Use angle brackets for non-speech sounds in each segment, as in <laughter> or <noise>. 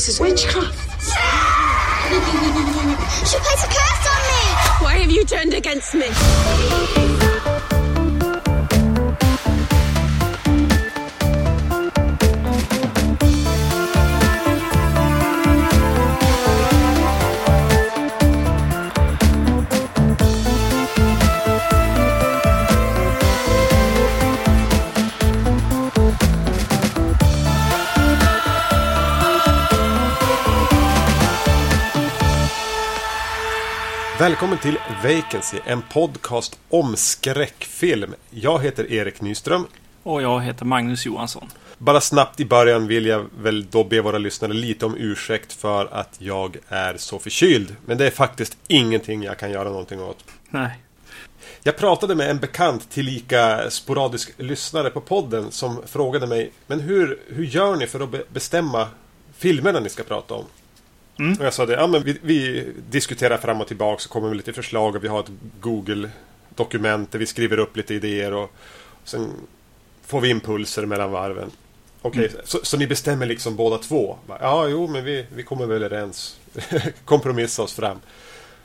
This is witchcraft. She plays a curse on me! Why have you turned against me? Välkommen till Vacancy, en podcast om skräckfilm. Jag heter Erik Nyström. Och jag heter Magnus Johansson. Bara snabbt i början vill jag väl då be våra lyssnare lite om ursäkt för att jag är så förkyld. Men det är faktiskt ingenting jag kan göra någonting åt. Nej. Jag pratade med en bekant tillika sporadisk lyssnare på podden som frågade mig Men hur, hur gör ni för att be bestämma filmerna ni ska prata om? Mm. Och jag sa det, ja men vi, vi diskuterar fram och tillbaka så kommer vi lite förslag och vi har ett Google-dokument där vi skriver upp lite idéer och sen får vi impulser mellan varven. Okej, Mm. så, så ni bestämmer liksom båda två? Ja, jo, men vi, vi kommer väl överens. <laughs> Kompromissa oss fram.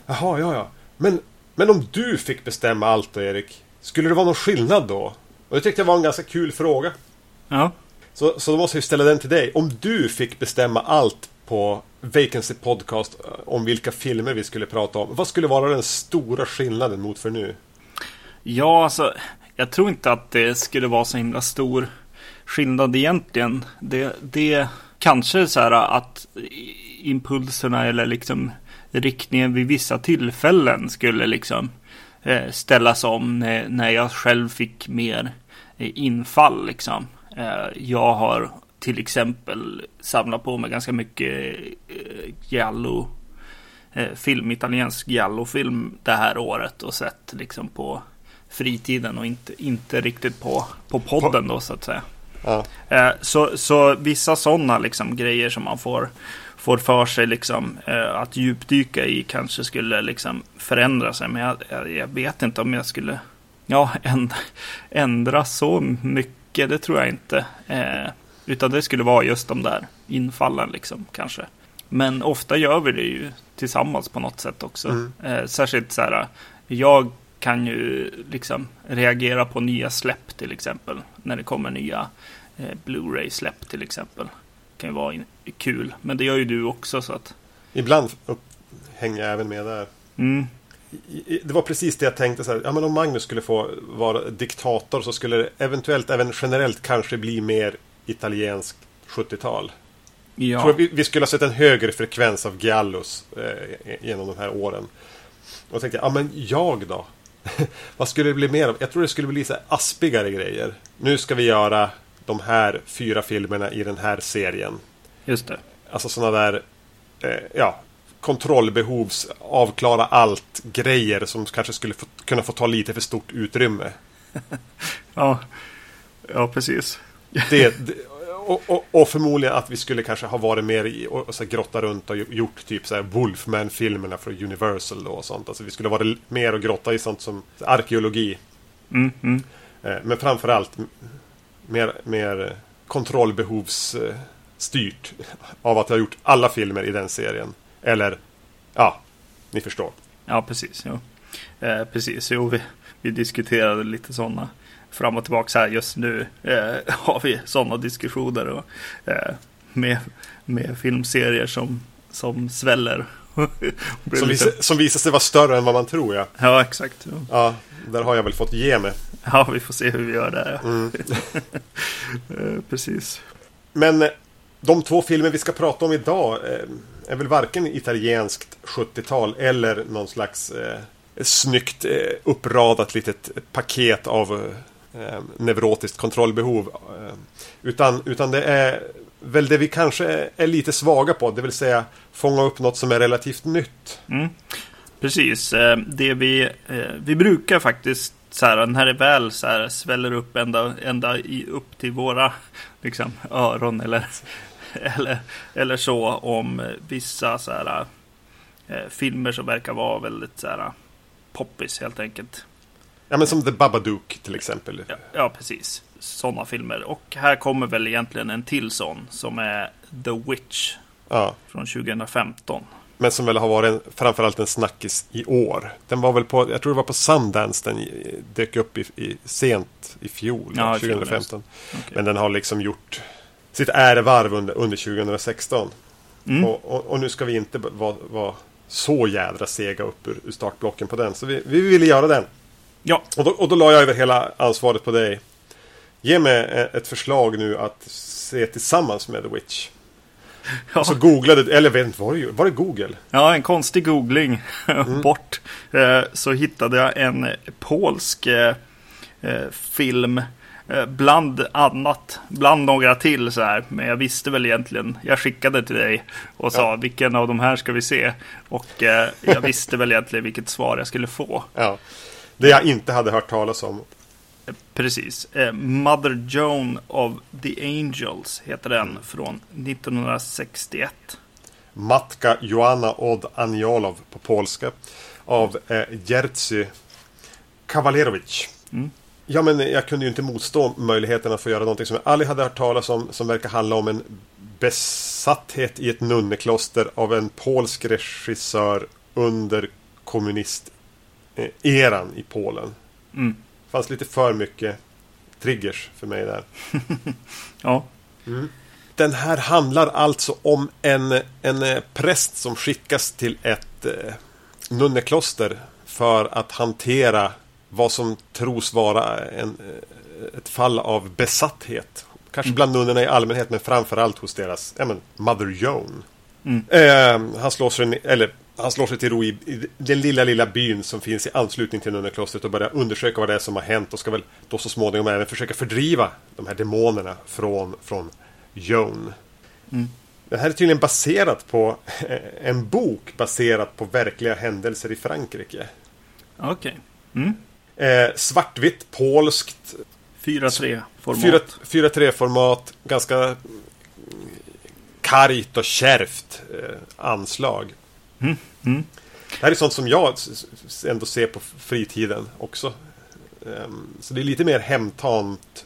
Jaha, ja, ja. Men, men om du fick bestämma allt då, Erik? Skulle det vara någon skillnad då? Och det tyckte jag var en ganska kul fråga. Ja. Så, så då måste jag ställa den till dig. Om du fick bestämma allt på Vacancy Podcast eh, om vilka filmer vi skulle prata om. Vad skulle vara den stora skillnaden mot för nu? Ja, alltså. Jag tror inte att det skulle vara så himla stor skillnad egentligen. Det, det kanske så här att impulserna eller liksom riktningen vid vissa tillfällen skulle liksom eh, ställas om när, när jag själv fick mer eh, infall liksom. Eh, jag har till exempel samlat på mig ganska mycket eh, giallo eh, film, italiensk giallo-film det här året och sett liksom på fritiden och inte, inte riktigt på, på podden då så att säga. Ja. Eh, så, så vissa sådana liksom grejer som man får, får för sig liksom eh, att djupdyka i kanske skulle liksom förändra sig. Men jag, jag, jag vet inte om jag skulle ja, <laughs> ändra, ändra så mycket. Det tror jag inte. Eh, utan det skulle vara just de där infallen liksom kanske. Men ofta gör vi det ju tillsammans på något sätt också. Mm. Eh, särskilt så här, jag kan ju liksom reagera på nya släpp till exempel. När det kommer nya eh, Blu-ray-släpp till exempel. kan ju vara in- kul. Men det gör ju du också så att. Ibland upp, hänger jag även med där. Mm, Det var precis det jag tänkte så här, ja men om Magnus skulle få vara diktator så skulle det eventuellt även generellt kanske bli mer italienskt 70-tal. ja. tror vi, vi skulle ha sett en högre frekvens av Giallos eh, genom de här åren. Och tänkte, ja men jag då? <laughs> Vad skulle det bli mer av? Jag tror det skulle bli så här aspigare grejer. Nu ska vi göra de här fyra filmerna i den här serien. Just det. Alltså sådana där, eh, ja, kontrollbehovs, avklara allt grejer som kanske skulle få, kunna få ta lite för stort utrymme. <laughs> Ja, ja precis. Det, det, och, och, och förmodligen att vi skulle kanske ha varit mer i och, och så grotta runt och gjort typ så här Wolfman-filmerna från Universal då och sånt. Alltså vi skulle vara mer och grotta i sånt som arkeologi. Mm, mm. Eh, Men framförallt mer, mer kontrollbehovsstyrt av att ha gjort alla filmer i den serien. Eller, ja, ni förstår. Ja, precis. Jo. Eh, precis, jo, vi, vi diskuterade lite sådana fram och tillbaka här just nu. Eh, har vi sådana diskussioner och, eh, med, med filmserier som, som sväller. <laughs> Som, lite- som visar sig vara större än vad man tror, ja. Ja, exakt. Ja, där har jag väl fått ge mig. Ja, vi får se hur vi gör där. Ja. Mm. <laughs> Eh, precis. Men eh, de två filmer vi ska prata om idag eh, är väl varken italienskt 70-tal eller någon slags eh, snyggt eh, uppradat litet paket av eh, neurotiskt kontrollbehov. Eh, utan, utan det är väl det vi kanske är lite svaga på, det vill säga fånga upp något som är relativt nytt. Mm. Precis, eh, det vi, eh, vi brukar faktiskt så här, när det väl så här, sväller upp ända, ända i, upp till våra liksom, öron eller, <laughs> eller, eller så om vissa så här, eh, filmer som verkar vara väldigt så här, poppis helt enkelt. Ja men som The Babadook till exempel. Ja, ja precis. Sådana filmer. Och här kommer väl egentligen en till sån som är The Witch. Ja. Från 2015. Men som väl har varit en, framförallt en snackis i år. Den var väl på, jag tror det var på Sundance den dök upp i, i sent i fjol, Ja, i 2015. Okej. Men den har liksom gjort sitt ärevarv under, under 2016. Mm. Och, och, och nu ska vi inte vara vara så jädra sega upp ur, ur startblocken på den. Så vi, vi ville göra den. Ja, Och då, och då la jag över hela ansvaret på dig. Ge mig eh, ett förslag nu att se tillsammans med The Witch. <laughs> ja. Så googlade, eller jag vet inte, var det, var det Google? ja en konstig googling <laughs> Mm. bort. Eh, så hittade jag en polsk eh, eh, film. Bland annat, bland några till så här. Men jag visste väl egentligen, jag skickade till dig och sa Ja. vilken av de här ska vi se? Och jag visste väl egentligen vilket svar jag skulle få. Ja. Det jag inte hade hört talas om. Precis. Eh, Mother Joan of the Angels heter den från 1961. Matka Joanna Od Aniolov på polska. Av eh, Jerzy Kavalerowicz. Mm. Ja, men jag kunde ju inte motstå möjligheten att få göra någonting som jag aldrig hade hört talas om. Som verkar handla om en besatthet i ett nunnekloster av en polsk regissör under kommunist-eran i Polen. Mm. Det fanns lite för mycket triggers för mig där. <laughs> Ja. Den här handlar alltså om en, en eh, präst som skickas till ett eh, nunnekloster för att hantera vad som tros vara en, eh, ett fall av besatthet. Kanske bland nunnorna i allmänhet men framförallt hos deras ja, men, Mother Joan. Mm. Eh, han, slår sig, eller, han slår sig till ro i, den lilla, lilla byn som finns i anslutning till nunneklostret och börjar undersöka vad det är som har hänt och ska väl då så småningom även försöka fördriva de här demonerna från, från Joan. Mm. Det här är tydligen baserat på eh, en bok baserat på verkliga händelser i Frankrike. Okej. Mm. Eh, svartvitt, polskt, 4-3 format. 4 4-3-format, ganska kargt och kärvt eh, anslag. Mm. Mm. Det här är sånt som jag ändå ser på fritiden också. Ehm, så det är lite mer hemtamt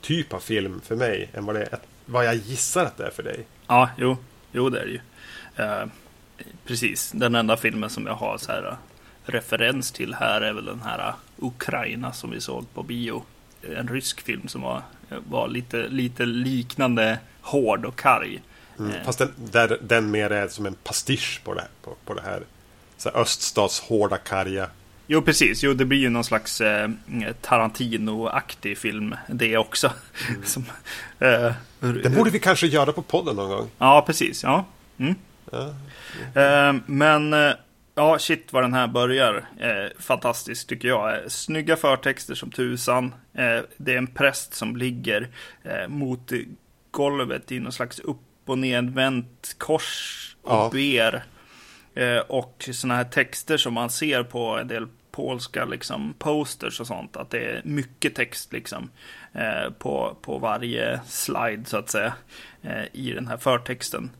typ av film för mig än vad, det är, vad jag gissar att det är för dig. Ja, jo. Jo, det är det ju. Eh, precis. Den enda filmen som jag har så här äh, referens till här är väl den här äh, Ukraina som vi såg på bio. En rysk film som var, var lite, lite liknande hård och karg. Mm. Fast den, där, den mer är som en pastisch på det, på, på det här. Så här öststats hårda karga. Jo, precis. Jo, det blir ju någon slags eh, Tarantino-aktig film det också. <laughs> som, eh, Den borde vi kanske göra på podden någon gång. Ja, precis. Ja. Mm. Ja. Eh, men eh, ja, shit vad den här börjar. Eh, fantastiskt tycker jag. Eh, Snygga förtexter som tusan. Eh, det är en präst som ligger mot golvet i någon slags upp och nedvänt kors och Ja. ber. Eh, och sådana här texter som man ser på en del polska liksom, posters och sånt. Att det är mycket text liksom eh, på, på varje slide så att säga. Eh, I den här förtexten.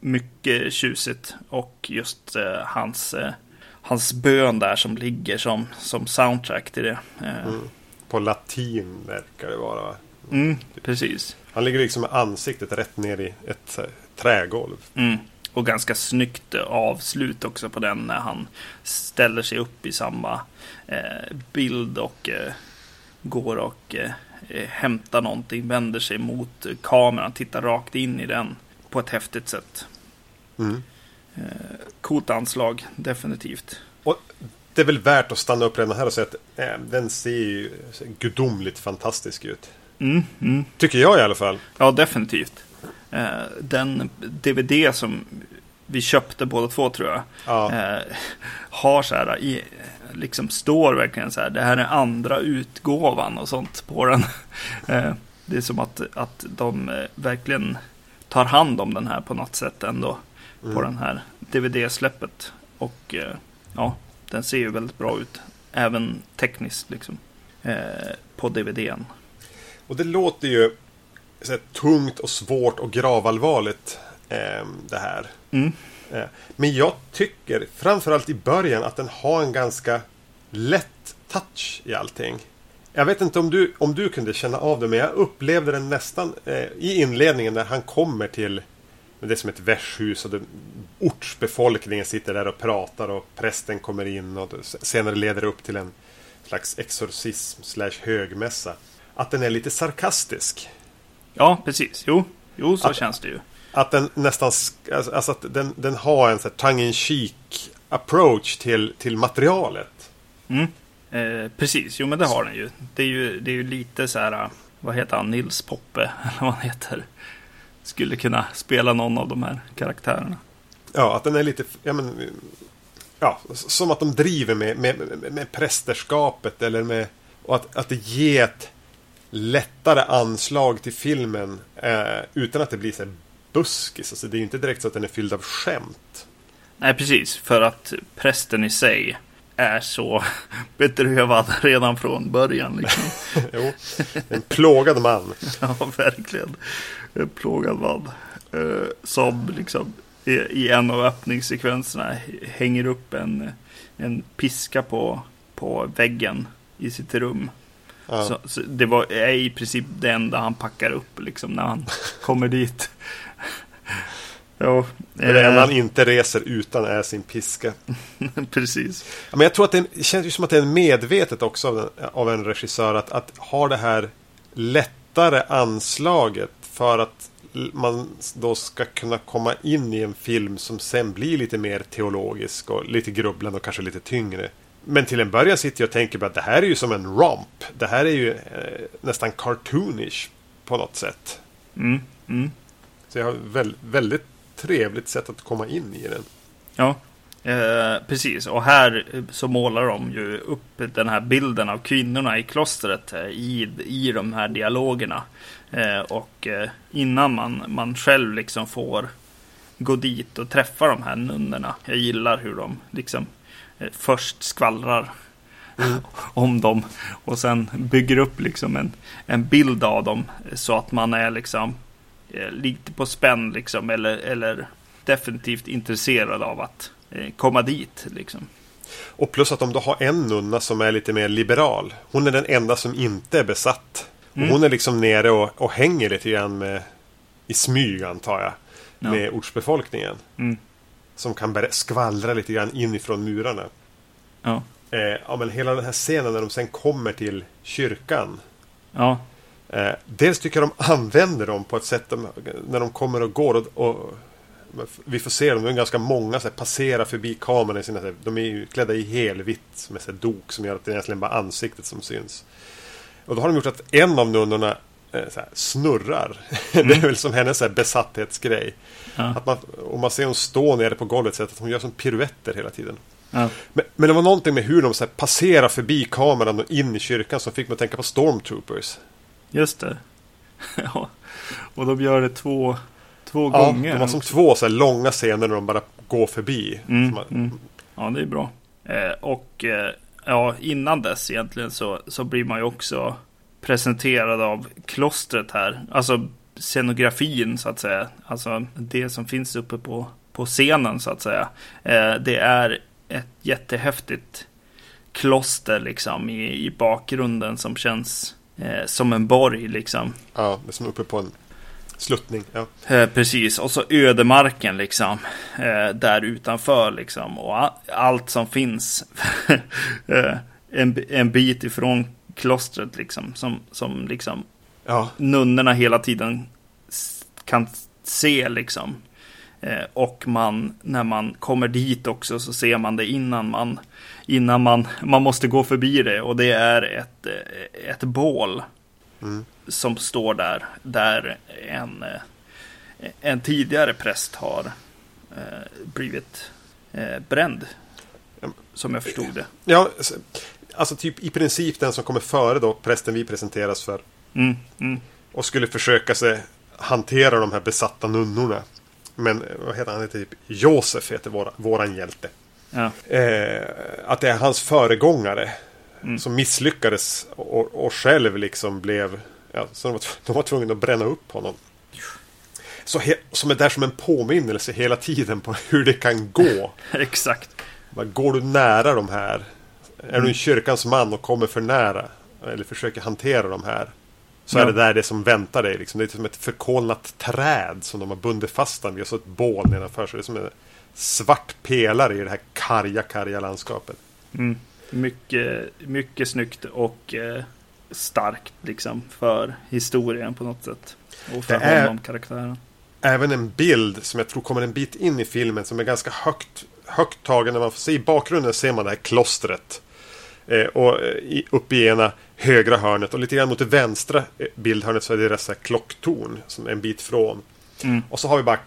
Mycket tjusigt och just eh, hans, hans bön där som ligger som, som soundtrack till det. Mm. På latin verkar det vara. va? mm, precis. Han ligger liksom med ansiktet rätt ner i ett här, trägolv. Mm. Och ganska snyggt avslut också på den när han ställer sig upp i samma eh, bild och eh, går och eh, eh, hämtar någonting, vänder sig mot kameran, tittar rakt in i den på ett häftigt sätt. Mm. Eh, coolt anslag, definitivt. Och det är väl värt att stanna upp redan här och säga att eh, den ser ju gudomligt fantastisk ut. Mm, mm. Tycker jag i alla fall. Ja, definitivt. Eh, den DVD som vi köpte båda två tror jag. Ja. Eh, har så här, i, liksom står verkligen så här, det här är andra utgåvan och sånt på den. <laughs> Eh, det är som att, att de verkligen tar hand om den här på något sätt ändå. På Mm. den här DVD-släppet. Och ja, den ser ju väldigt bra ut. Även tekniskt liksom. På DVDn. Och det låter ju så här, tungt och svårt och gravallvarligt eh, det här. Mm. Eh, men jag tycker framförallt i början att den har en ganska lätt touch i allting. Jag vet inte om du, om du kunde känna av det men jag upplevde den nästan eh, i inledningen när han kommer till det är som ett värdshus och den, ortsbefolkningen sitter där och pratar och prästen kommer in och senare leder upp till en slags exorcism slash högmässa. Att den är lite sarkastisk. Ja, precis. Jo, jo så Att- känns det ju. Att den nästan, alltså alltså att den, den har en så här tongue in cheek approach till, till materialet. Mm. Eh, precis, jo men det har den ju. Det är ju, det är ju lite så här, vad heter han, Nils Poppe, <laughs> eller vad han heter. Skulle kunna spela någon av de här karaktärerna. Ja, att den är lite, ja men, ja, som att de driver med, med, med, med prästerskapet eller med, och att, att det ger ett lättare anslag till filmen eh, utan att det blir så här buskis. Alltså det är ju inte direkt så att den är fylld av skämt. Nej, precis, för att prästen i sig är så <laughs> bedrövad redan från början. Liksom. <laughs> jo, en plågad man. <laughs> Ja, verkligen. En plågad man. Eh, som liksom i, i en av öppningssekvenserna hänger upp en, en piska på, på väggen i sitt rum. Ja. Så, så det var, är i princip det enda han packar upp liksom, när han <laughs> kommer dit. ja, Det enda eh, han inte reser utan är sin piska. <laughs> precis. Men jag tror att det är- känns ju som att det är medvetet också av, den, av en regissör att, att ha det här lättare anslaget för att man då ska kunna komma in i en film som sen blir lite mer teologisk och lite grubblande och kanske lite tyngre. Men till en början sitter jag och tänker bara att det här är ju som en romp. Det här är ju eh, nästan cartoonish på något sätt. Mm, mm. Så jag har väl, väldigt trevligt sätt att komma in i den. Ja, eh, precis. Och här eh, så målar de ju upp den här bilden av kvinnorna i klostret eh, i, i de här dialogerna. Eh, och innan man, man själv liksom får gå dit och träffa de här nunnorna. Jag gillar hur de liksom först skvallrar <laughs> om dem och sen bygger upp liksom en, en bild av dem så att man är liksom eh, lite på spänn liksom eller, eller definitivt intresserad av att eh, komma dit liksom. Och plus att de då har en nunna som är lite mer liberal. Hon är den enda som inte är besatt. Mm. hon är liksom nere och, och hänger lite grann med, i smyg antar jag. Ja. Med ortsbefolkningen. Mm. Som kan ber- skvallra lite grann inifrån murarna. Ja, Eh, ja men hela den här scenen när de sen kommer till kyrkan. ja, Eh, dels tycker jag de använder dem på ett sätt de, när de kommer och går och, och vi får se dem, de är ganska många så här, passera förbi kameran i sina, här, de är ju klädda i helvitt med så här, dok som gör att det är egentligen bara ansiktet som syns. Och då har de gjort att en av nunnorna eh, snurrar. <laughs> det är väl som hennes så besatthetsgrej. Ja. Att man, och man ser hon stå nere på golvet så att hon gör som piruetter hela tiden. ja, Men, men det var någonting med hur de så här, passerar förbi kameran och in i kyrkan som fick mig att tänka på Stormtroopers. just det. <laughs> ja, och de gör det två, två Ja, gånger. de har som två så långa scener när de bara går förbi. Mm, man- mm. Ja, det är bra. Eh, och eh, ja, innan dess egentligen så, så blir man ju också presenterad av klostret här. Alltså scenografin så att säga. Alltså det som finns uppe på, på scenen så att säga. Eh, det är ett jättehäftigt kloster liksom i, i bakgrunden som känns eh, som en borg liksom. Ja, det är som uppe på en sluttning. Ja. Eh, precis, och så ödemarken liksom. Eh, där utanför liksom. Och allt som finns. <laughs> eh, en, en bit ifrån klostret liksom. Som, som liksom ja, nunnorna hela tiden kan se liksom. Eh, och man, när man kommer dit också så ser man det innan man, innan man, man måste gå förbi det. Och det är ett, eh, ett bål Mm. som står där, där en, eh, en tidigare präst har blivit bränd. Som jag förstod det. ja, alltså typ i princip den som kommer före då, prästen vi presenteras för. Mm, mm, Och skulle försöka sig hantera de här besatta nunnorna. Men eh, vad heter han? han heter typ Josef heter våra, våran hjälte. ja, Eh, att det är hans föregångare. Mm. Som misslyckades och, och själv liksom blev... Ja, så de var, de var tvungna att bränna upp honom. Så he, som är där som en påminnelse hela tiden på hur det kan gå. <laughs> exakt. Vad Går du nära de här? Är du en kyrkans man och kommer för nära? Eller försöker hantera de här? Så Ja. är det där det som väntar dig. Liksom. Det är som ett förkolnat träd som de har bundit fast den vid. Och så ett bål nedanför. Så det är som en svart pelare i det här karga, karga landskapet. Mm. Mycket, mycket snyggt och eh, starkt liksom för historien på något sätt. Och för Det är- honom, karaktären. Även en bild som jag tror kommer en bit in i filmen som är ganska högt, högt tagen. När man får se i bakgrunden ser man det här klostret. Eh, och eh, i, uppe i ena högra hörnet och lite grann mot det vänstra eh, bildhörnet så är det dessa klocktorn som är en bit från. Mm. Och så har vi bara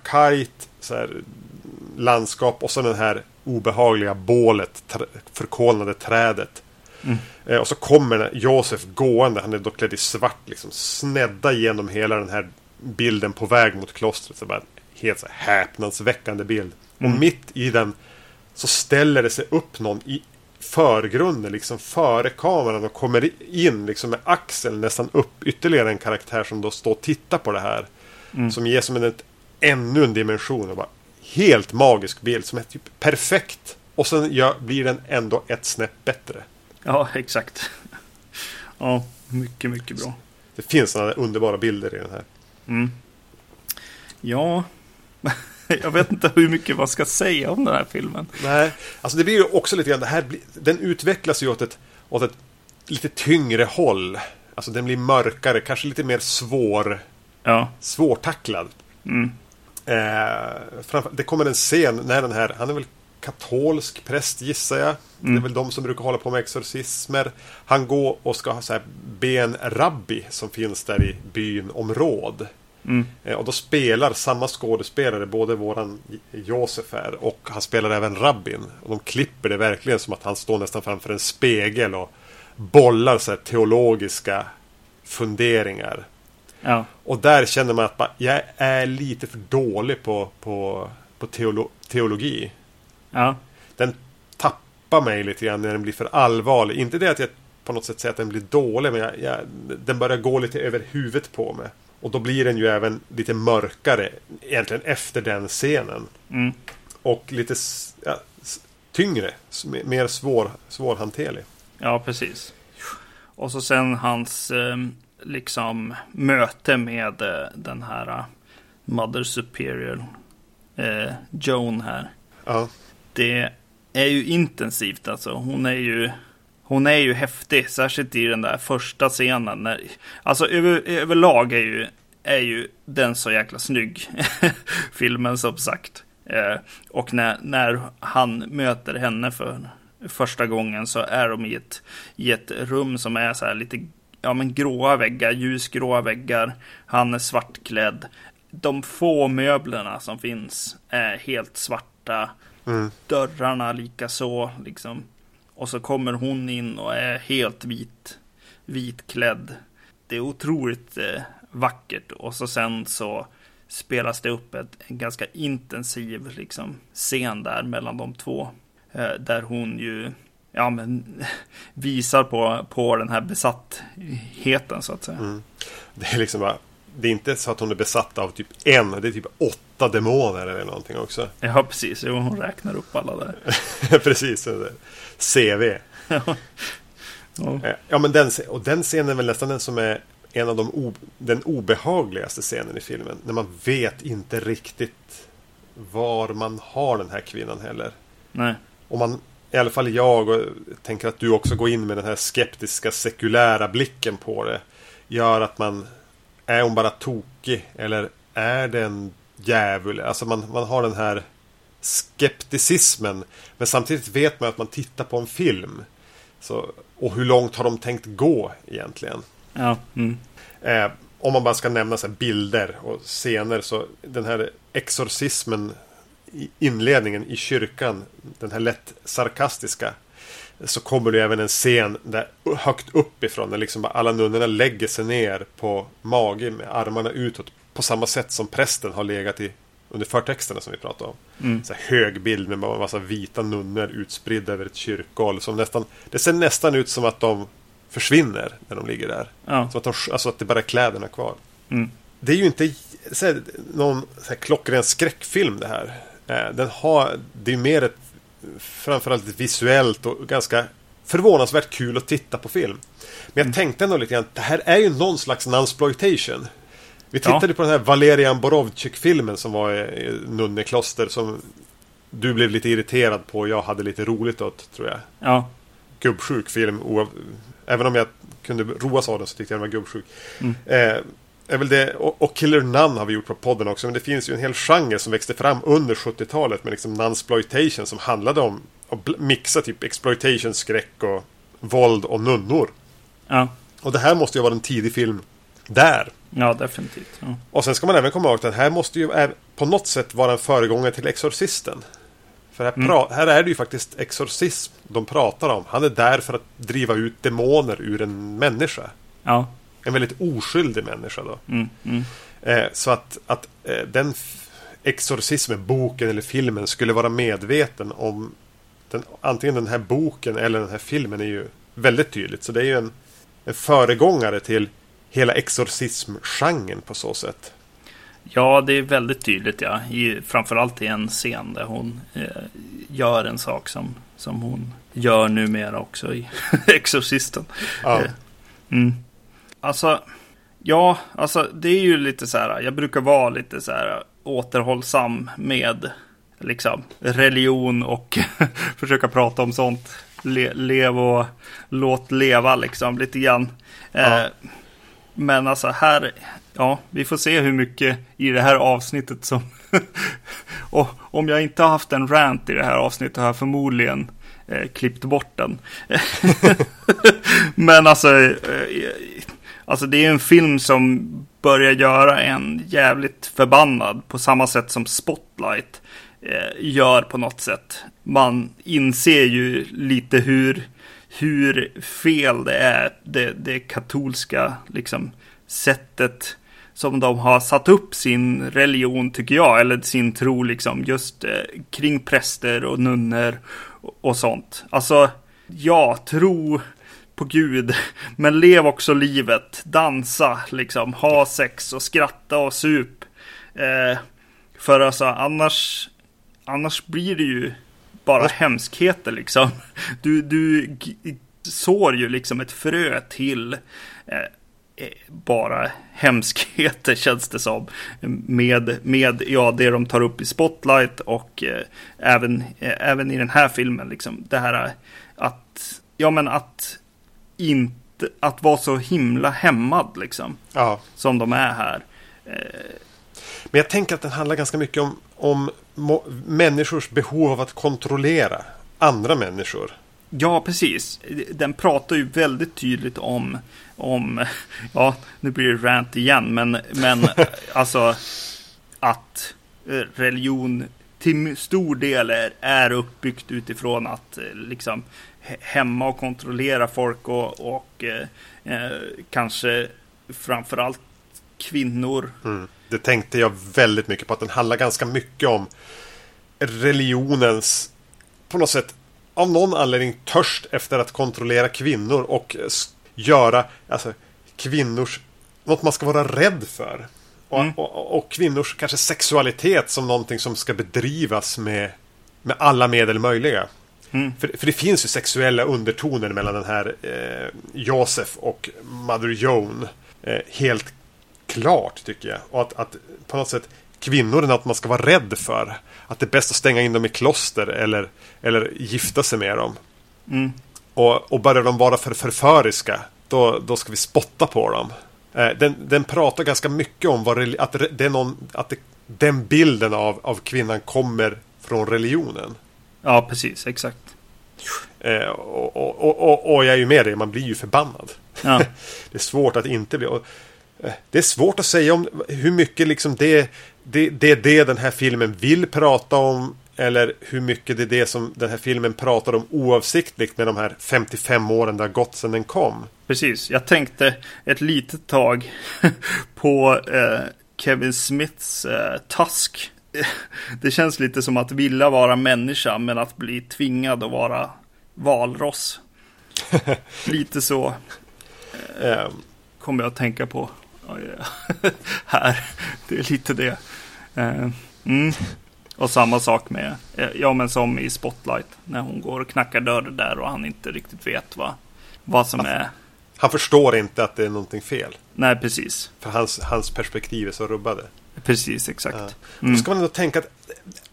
här, landskap och så den här obehagliga bålet, tr- förkolnade trädet. Eh, och så kommer Josef gående, han är då klädd i svart, liksom snedda genom hela den här bilden på väg mot klostret. Så bara helt så häpnadsväckande bild. Och mitt i den så ställer det sig upp någon i förgrunden, liksom före kameran och kommer in liksom med axeln nästan upp. Ytterligare en karaktär som då står och tittar på det här. Som ger som en ett, ännu en dimension. Och bara, helt magisk bild som är typ perfekt. Och sen gör, blir den ändå ett snäpp bättre. Ja, exakt. <laughs> Ja, mycket, mycket bra. Det finns sådana där underbara bilder i den här. Mm. Ja, <laughs> <laughs> jag vet inte hur mycket man ska säga om den här filmen. Nej, alltså det blir ju också lite grann, det här blir, den utvecklas ju åt ett, åt ett lite tyngre håll. Alltså den blir mörkare, kanske lite mer svår, Ja, svårtacklad. mm. Eh, framför, det kommer en scen när den här, han är väl katolsk präst gissar jag. Det är väl de som brukar hålla på med exorcismer. Han går och ska ha så här, be en rabbi som finns där i byn om råd. Mm. Och då spelar samma skådespelare både våran Josef här och han spelar även rabbin. Och de klipper det verkligen som att han står nästan framför en spegel och bollar så teologiska funderingar. ja, Och där känner man att jag är lite för dålig på, på, på teolo, teologi. ja, Den tappar mig lite grann när den blir för allvarlig. Inte det att jag på något sätt säger att den blir dålig, men jag, jag, den börjar gå lite över huvudet på mig. Och då blir den ju även lite mörkare egentligen efter den scenen. mm. Och lite ja, tyngre, mer svår, svårhanterlig. ja, precis. Och så sen hans eh, liksom möte med eh, den här eh, Mother Superior, eh, Joan här. Ja, det är ju intensivt alltså. Hon är ju, hon är ju häftig, särskilt i den där första scenen. När, alltså över, överlag är ju, är ju den så jäkla snygg, <laughs> filmen som sagt. Eh, och när, när han möter henne för första gången så är de i ett, i ett rum som är så här lite ja, men gråa väggar, ljusgråa väggar. Han är svartklädd. De få möblerna som finns är helt svarta. Dörrarna lika så liksom. Och så kommer hon in och är helt vit, vitklädd. Det är otroligt eh, vackert. Och så sen så spelas det upp ett, en ganska intensiv liksom, scen där mellan de två. Eh, där hon ju ja, men, <laughs> visar på, på den här besattheten så att säga. det är liksom bara det är inte så att hon är besatt av typ en, det är typ åtta demoner eller någonting också. Ja, precis. Jo, hon räknar upp alla där. <laughs> Precis. CV. <laughs> Ja. Eh, Ja, men den, och den scenen är väl nästan den som är en av de o, den obehagligaste scenen i filmen. När man vet inte riktigt var man har den här kvinnan heller. Nej. Och man, i alla fall jag, och tänker att du också går in med den här skeptiska sekulära blicken på det. Gör att man, är hon bara tokig? Eller är det en djävul? Alltså man, man har den här skepticismen. Men samtidigt vet man att man tittar på en film. Så, och hur långt har de tänkt gå egentligen? Ja. Mm. Eh, om man bara ska nämna så här bilder och scener så den här exorcismen i inledningen i kyrkan, den här lätt sarkastiska så kommer det även en scen där högt uppifrån när liksom alla nunnorna lägger sig ner på mage med armarna utåt på samma sätt som prästen har legat i under förtexterna som vi pratade om. Mm. Så hög bild med massa vita nunnor utspridda över ett kyrkgolv. Som nästan, det ser nästan ut som att de försvinner när de ligger där. Ja. Så att, de, alltså att det bara är kläderna kvar. Mm. Det är ju inte så här, någon så här, klockren skräckfilm det här. Eh, Den har, det är mer ett framförallt ett visuellt och ganska förvånansvärt kul att titta på film. Men jag Mm. tänkte ändå lite grann, det här är ju någon slags nunsploitation. Vi Ja. tittade på den här Valerian Borovchik-filmen som var i nunnekloster som du blev lite irriterad på och jag hade lite roligt åt, tror jag. Ja, Gubbsjuk film, även om jag kunde roas av den så tyckte jag den var gubbsjuk. Mm. Eh, är väl det, och, och Killer Nun har vi gjort på podden också, men det finns ju en hel genre som växte fram under 70-talet med liksom nunsploitation som handlade om att mixa typ exploitation, skräck och våld och nunnor. ja, Och det här måste ju vara en tidig film där. Ja definitivt. Ja. Och sen ska man även komma ihåg att den här måste ju på något sätt vara en föregångare till Exorcisten. För här, pra- här är det ju faktiskt exorcism de pratar om. Han är där för att driva ut demoner ur en människa. ja. En väldigt oskyldig människa då. Mm, mm. Eh, så att, att eh, den exorcismen, boken eller filmen skulle vara medveten om den, antingen den här boken eller den här filmen är ju väldigt tydligt. Så det är ju en, en föregångare till hela exorcismgenren på så sätt. Ja, det är väldigt tydligt ja. I, framförallt i en scen där hon eh, gör en sak som, som hon gör numera också i <laughs> Exorcisten. Ja. Eh, Mm. Alltså, ja, alltså det är ju lite så här. Jag brukar vara lite så här återhållsam med liksom religion och <laughs> försöka prata om sånt. Le, lev och låt leva liksom lite grann. Ja. Eh, men alltså här, ja, vi får se hur mycket i det här avsnittet som... <laughs> och om jag inte har haft en rant i det här avsnittet har jag förmodligen eh, klippt bort den. <laughs> Men alltså, eh, alltså det är en film som börjar göra en jävligt förbannad på samma sätt som Spotlight eh, gör på något sätt. Man inser ju lite hur, hur fel det är, det, det katolska liksom, sättet som de har satt upp sin religion, tycker jag, eller sin tro, liksom, just eh, kring präster och nunnor och, och sånt. Alltså, ja, tro på Gud, <laughs> men lev också livet, dansa, liksom, ha sex och skratta och sup. Eh, för alltså, annars, annars blir det ju bara hemskheter, liksom. Du, du sår ju liksom ett frö till eh, eh, bara hemskheter <laughs> känns det som. Med, med ja, det de tar upp i Spotlight och eh, även, eh, även i den här filmen. Liksom, det här att, ja men att inte, att vara så himla hämmad liksom. Ja. Som de är här. Men jag tänker att den handlar ganska mycket om, om människors behov av att kontrollera andra människor. Ja, precis. Den pratar ju väldigt tydligt om, om <laughs> ja, nu blir det rant igen, men, men <laughs> alltså att eh, religion till stor del är, är uppbyggt utifrån att eh, liksom hä- hämma och kontrollera folk och, och eh, eh, kanske framförallt kvinnor. Mm. Det tänkte jag väldigt mycket på. Att den handlar ganska mycket om religionens, på något sätt, av någon anledning törst efter att kontrollera kvinnor och göra alltså, kvinnors, något man ska vara rädd för. Och, Mm. och, och kvinnors kanske sexualitet som någonting som ska bedrivas med, med alla medel möjliga. Mm. För, för det finns ju sexuella undertoner mellan den här eh, Josef och Mother Joan. Eh, helt klart tycker jag. Och att, att på något sätt kvinnor är något man ska vara rädd för. Att det är bäst att stänga in dem i kloster eller, eller gifta sig med dem. Mm. Och, och börjar de vara för förföriska, då, då ska vi spotta på dem. Eh, den, den pratar ganska mycket om vad, att, det är någon, att det, den bilden av, av kvinnan kommer från religionen. Ja, precis, exakt. Eh, och, och, och, och, jag är ju med dig, man blir ju förbannad. Ja. <laughs> det är svårt att inte bli. Och, det är svårt att säga om hur mycket liksom det, det, det är det den här filmen vill prata om. Eller hur mycket det är det som den här filmen pratar om oavsiktligt med de här 55 åren det har gått sedan den kom. Precis, jag tänkte ett litet tag <laughs> på eh, Kevin Smiths eh, Tusk. <laughs> Det känns lite som att vilja vara människa men att bli tvingad att vara valross. <laughs> lite så Eh, kommer jag att tänka på. <laughs> här. Det är lite det. Eh, mm. Och samma sak med, eh, ja men som i Spotlight. När hon går och knackar dörr där och han inte riktigt vet vad, vad som är. Han förstår inte att det är någonting fel. Nej, precis. För hans, hans perspektiv är så rubbade. Precis, exakt. Ja. Mm. Då ska man ändå tänka att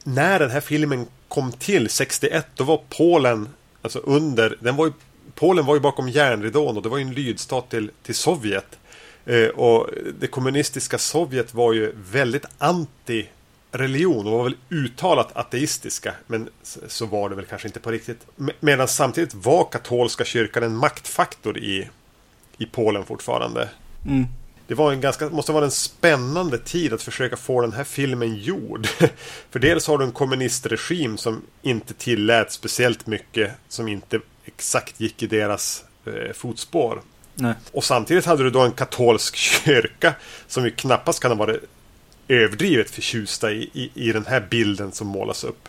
när den här filmen kom till 61 då var Polen alltså under, den var ju, Polen var ju bakom järnridån och det var ju en lydstat till, till Sovjet. Eh, och det kommunistiska Sovjet var ju väldigt anti religion och var väl uttalat ateistiska. Men så var det väl kanske inte på riktigt. Me- Medan samtidigt var katolska kyrkan en maktfaktor i, i Polen fortfarande. Mm. Det var en ganska, måste vara en spännande tid att försöka få den här filmen gjord. <laughs> För dels har du en kommunistregim som inte tillät speciellt mycket som inte exakt gick i deras eh, fotspår. Nej. Och samtidigt hade du då en katolsk <laughs> kyrka som ju knappast kan ha varit överdrivet förtjusta i, i, i den här bilden som målas upp.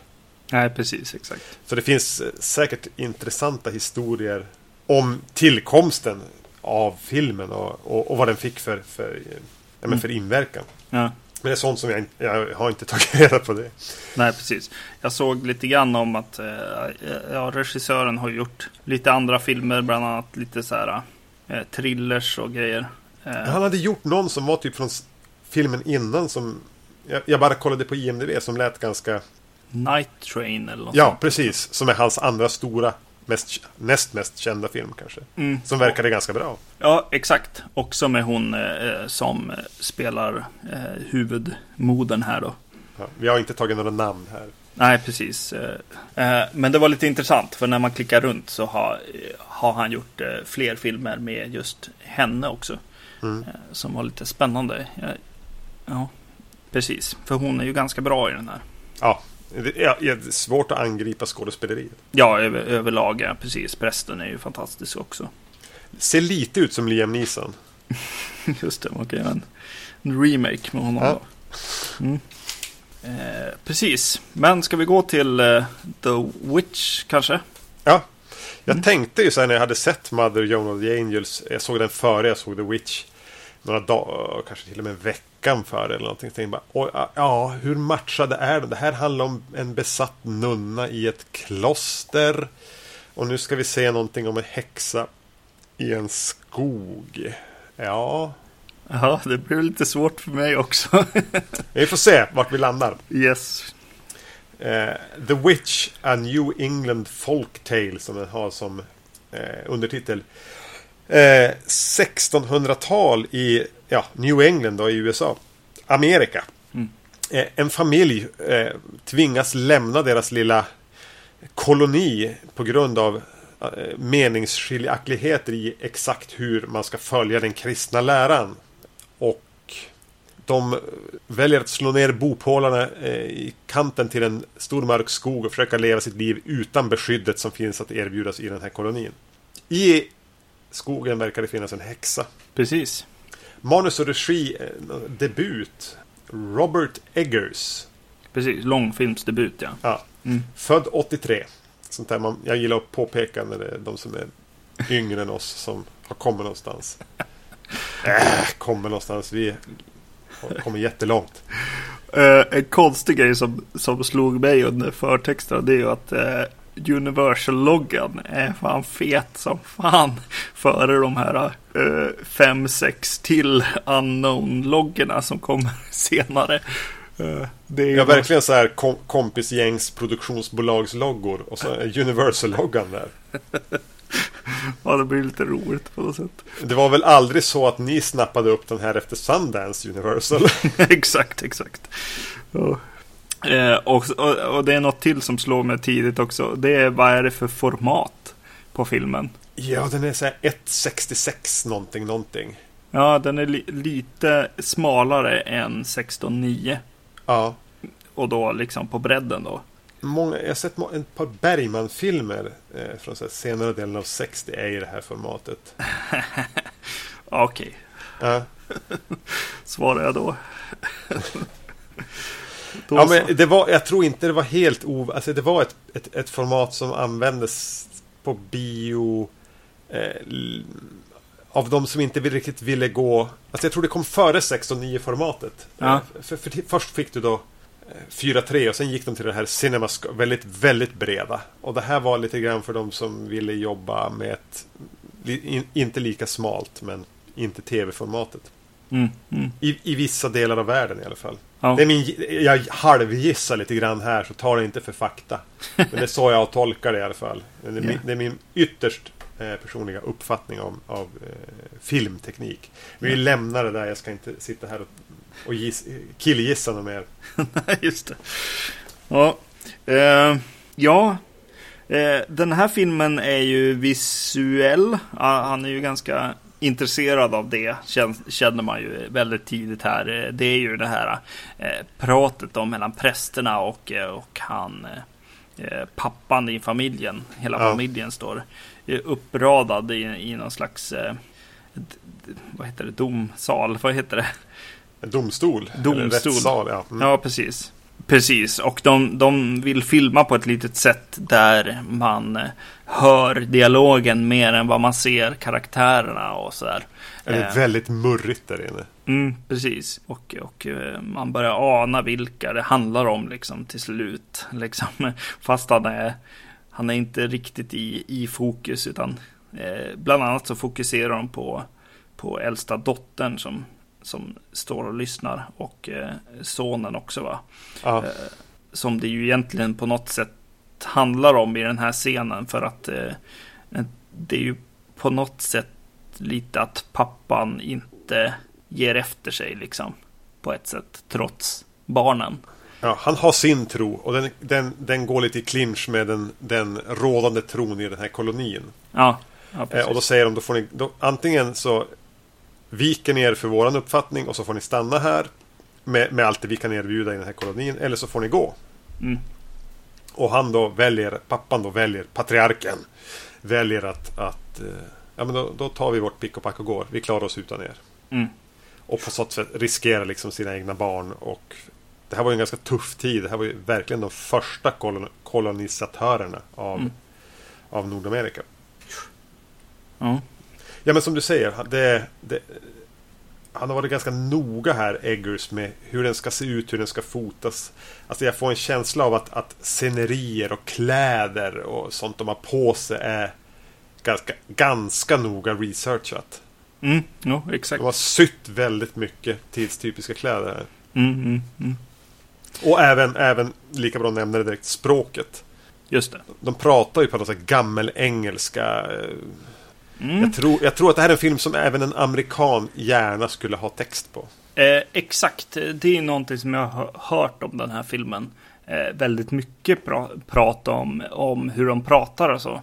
Nej, precis, exakt. Så det finns eh, säkert intressanta historier om tillkomsten av filmen och, och, och vad den fick för, för, eh, ja, men för inverkan. Ja. Men det är sånt som jag, jag har inte <laughs> tagit reda på det. Nej, precis. Jag såg lite grann om att eh, ja, regissören har gjort lite andra filmer, bland annat lite så här eh, thrillers och grejer. Eh, Han hade gjort någon som var typ från filmen innan som jag, jag bara kollade på IMDB som lät ganska... Night Train eller något Ja, sånt. precis. Som är hans andra stora, mest, näst mest kända film kanske. Mm. Som verkade ganska bra. Ja, exakt. Också med hon eh, som eh, spelar eh, huvudmodern här då. Ja, vi har inte tagit några namn här. Nej, precis. Eh, Men det var lite intressant för när man klickar runt så har, har han gjort eh, fler filmer med just henne också. Mm. Eh, Som var lite spännande. Ja, Ja, precis. För hon är ju ganska bra i den här. Ja, det är, svårt att angripa skådespeleriet. Ja, över, överlag, ja, precis. Prästen är ju fantastisk också. Ser lite ut som Liam Neeson. <laughs> Just det, man kan göra en, en remake med honom Ja. Mm. Eh, precis, men ska vi gå till eh, The Witch kanske? Ja, jag tänkte ju så här när jag hade sett Mother Joan of the Angels. Jag såg den före jag såg The Witch. Några dagar, kanske till och med veckan före eller någonting. Jag tänkte bara, ja, hur matchade är de? Det här handlar om en besatt nunna i ett kloster. Och nu ska vi se någonting om en häxa i en skog. Ja, Ja, det blir lite svårt för mig också. vi får se vart vi landar. yes. Eh, The Witch, A New England Folktale som den har som eh, undertitel. Eh, 1600-tal i ja, New England då, i USA. Amerika. Mm. Eh, en familj eh, tvingas lämna deras lilla koloni på grund av eh, meningsskiljaktigheter i exakt hur man ska följa den kristna läran. Och de väljer att slå ner bopålarna eh, i kanten till en stor mörk skog och försöka leva sitt liv utan beskyddet som finns att erbjudas i den här kolonin. I skogen verkar det finnas en häxa. Precis. Manus och regi, eh, debut. Robert Eggers. Precis, långfilmsdebut ja. Ja. Mm. Född 83. Sånt där man, jag gillar att påpeka när det är de som är yngre än oss som har kommit någonstans. <laughs> Äh, kommer någonstans. Vi kommit jättelångt. Eh, en konstig grej som, som slog mig under förtexterna det är ju att eh, Universal-loggan är fan fet som fan <laughs> före de här eh, fem, sex till unknown-loggorna som kommer <laughs> senare. Det är Ja, bara- verkligen så här kom, kompisgängs produktionsbolagsloggor och så är Universal-loggan där. <laughs> Ja, det blir lite roligt på något sätt. Det var väl aldrig så att ni snappade upp den här efter Sundance Universal? <laughs> exakt, exakt. Ja. Eh, och, och, och det är något till som slår mig tidigt också. Det är vad är det för format på filmen? ja, den är så här 1.66 någonting, någonting. Ja, den är li lite smalare än 16.9. Ja. Och då liksom på bredden då. Många, jag har sett ett par Bergman-filmer eh, från senare delen av 60 är i det här formatet. <laughs> Okej, Ja. <laughs> svarar jag då. då <laughs> Ja, men det var, jag tror inte det var helt o... Alltså det var ett, ett, ett format som användes på bio eh, av de som inte riktigt ville gå... Alltså jag tror det kom före 16.9 formatet. Ja. Eh, För, för, först fick du då 4.3 och sen gick de till det här Cinemascope, väldigt, väldigt breda. Och det här var lite grann för de som ville jobba med ett, in, inte lika smalt, men inte tv-formatet. Mm, mm. I, I vissa delar av världen i alla fall. Ja. Det är min, jag halvgissar lite grann här, så ta det inte för fakta. <laughs> Men det är så jag tolkar det i alla fall. Det är, min, Ja. det är min ytterst eh, personliga uppfattning om, av eh, filmteknik. Vi lämnar det där, jag ska inte sitta här och, och giss, killgissa något mer. <laughs> Nej, just det. Ja, eh, ja. Eh, den här filmen är ju visuell. Han är ju ganska intresserad av det, kän- känner man ju väldigt tidigt här. Eh, Det är ju det här eh, pratet då mellan prästerna och, eh, och han, eh, pappan i familjen. Hela Ja. familjen står eh, uppradad i, i någon slags, eh, vad heter det, domsal, vad heter det? En domstol? Domstol. rättssal, ja. Mm. Ja, precis. Precis, och de, de vill filma på ett litet sätt där man eh, hör dialogen mer än vad man ser karaktärerna och sådär. Det är Eh, väldigt murrigt där inne. Mm, precis. Och, och eh, man börjar ana vilka det handlar om liksom till slut. <laughs> Liksom. Fast han är, han är inte riktigt i, i fokus utan eh, bland annat så fokuserar de på, på äldsta dottern som, som står och lyssnar och eh, sonen också va. Ja. Som det ju egentligen på något sätt handlar om i den här scenen för att eh, det är ju på något sätt lite att pappan inte ger efter sig liksom på ett sätt trots barnen. Ja, han har sin tro och den, den, den går lite i clinch med den, den rådande tron i den här kolonin. Ja, ja Eh, och då säger de, då får ni, då, antingen så viker ni er för våran uppfattning och så får ni stanna här med, med allt det vi kan erbjuda i den här kolonin, eller så får ni gå. Mm. Och han då väljer, pappan då väljer, patriarken, väljer att, att eh, ja men då, då tar vi vårt pick och pack och går, vi klarar oss utan er. Mm. Och på så sätt riskerar liksom sina egna barn och det här var ju en ganska tuff tid. Det här var ju verkligen de första kolon kolonisatörerna av, Mm. av Nordamerika. Ja. Ja men som du säger, han- det, det, han har varit ganska noga här, Eggers, med hur den ska se ut, hur den ska fotas. Alltså jag får en känsla av att, att scenerier och kläder och sånt de har på sig är ganska, ganska noga researchat. Mm, jo, exakt. De har sytt väldigt mycket tidstypiska kläder här. Mm, mm, mm. Och även, även lika bra nämna det direkt, språket. Just det. De pratar ju på något sätt gammelengelska. Mm. Jag, tror, jag tror att det här är en film som även en amerikan gärna skulle ha text på. Eh, exakt, det är någonting som jag har hört om den här filmen. Eh, väldigt mycket pra- prat om, om hur de pratar och så.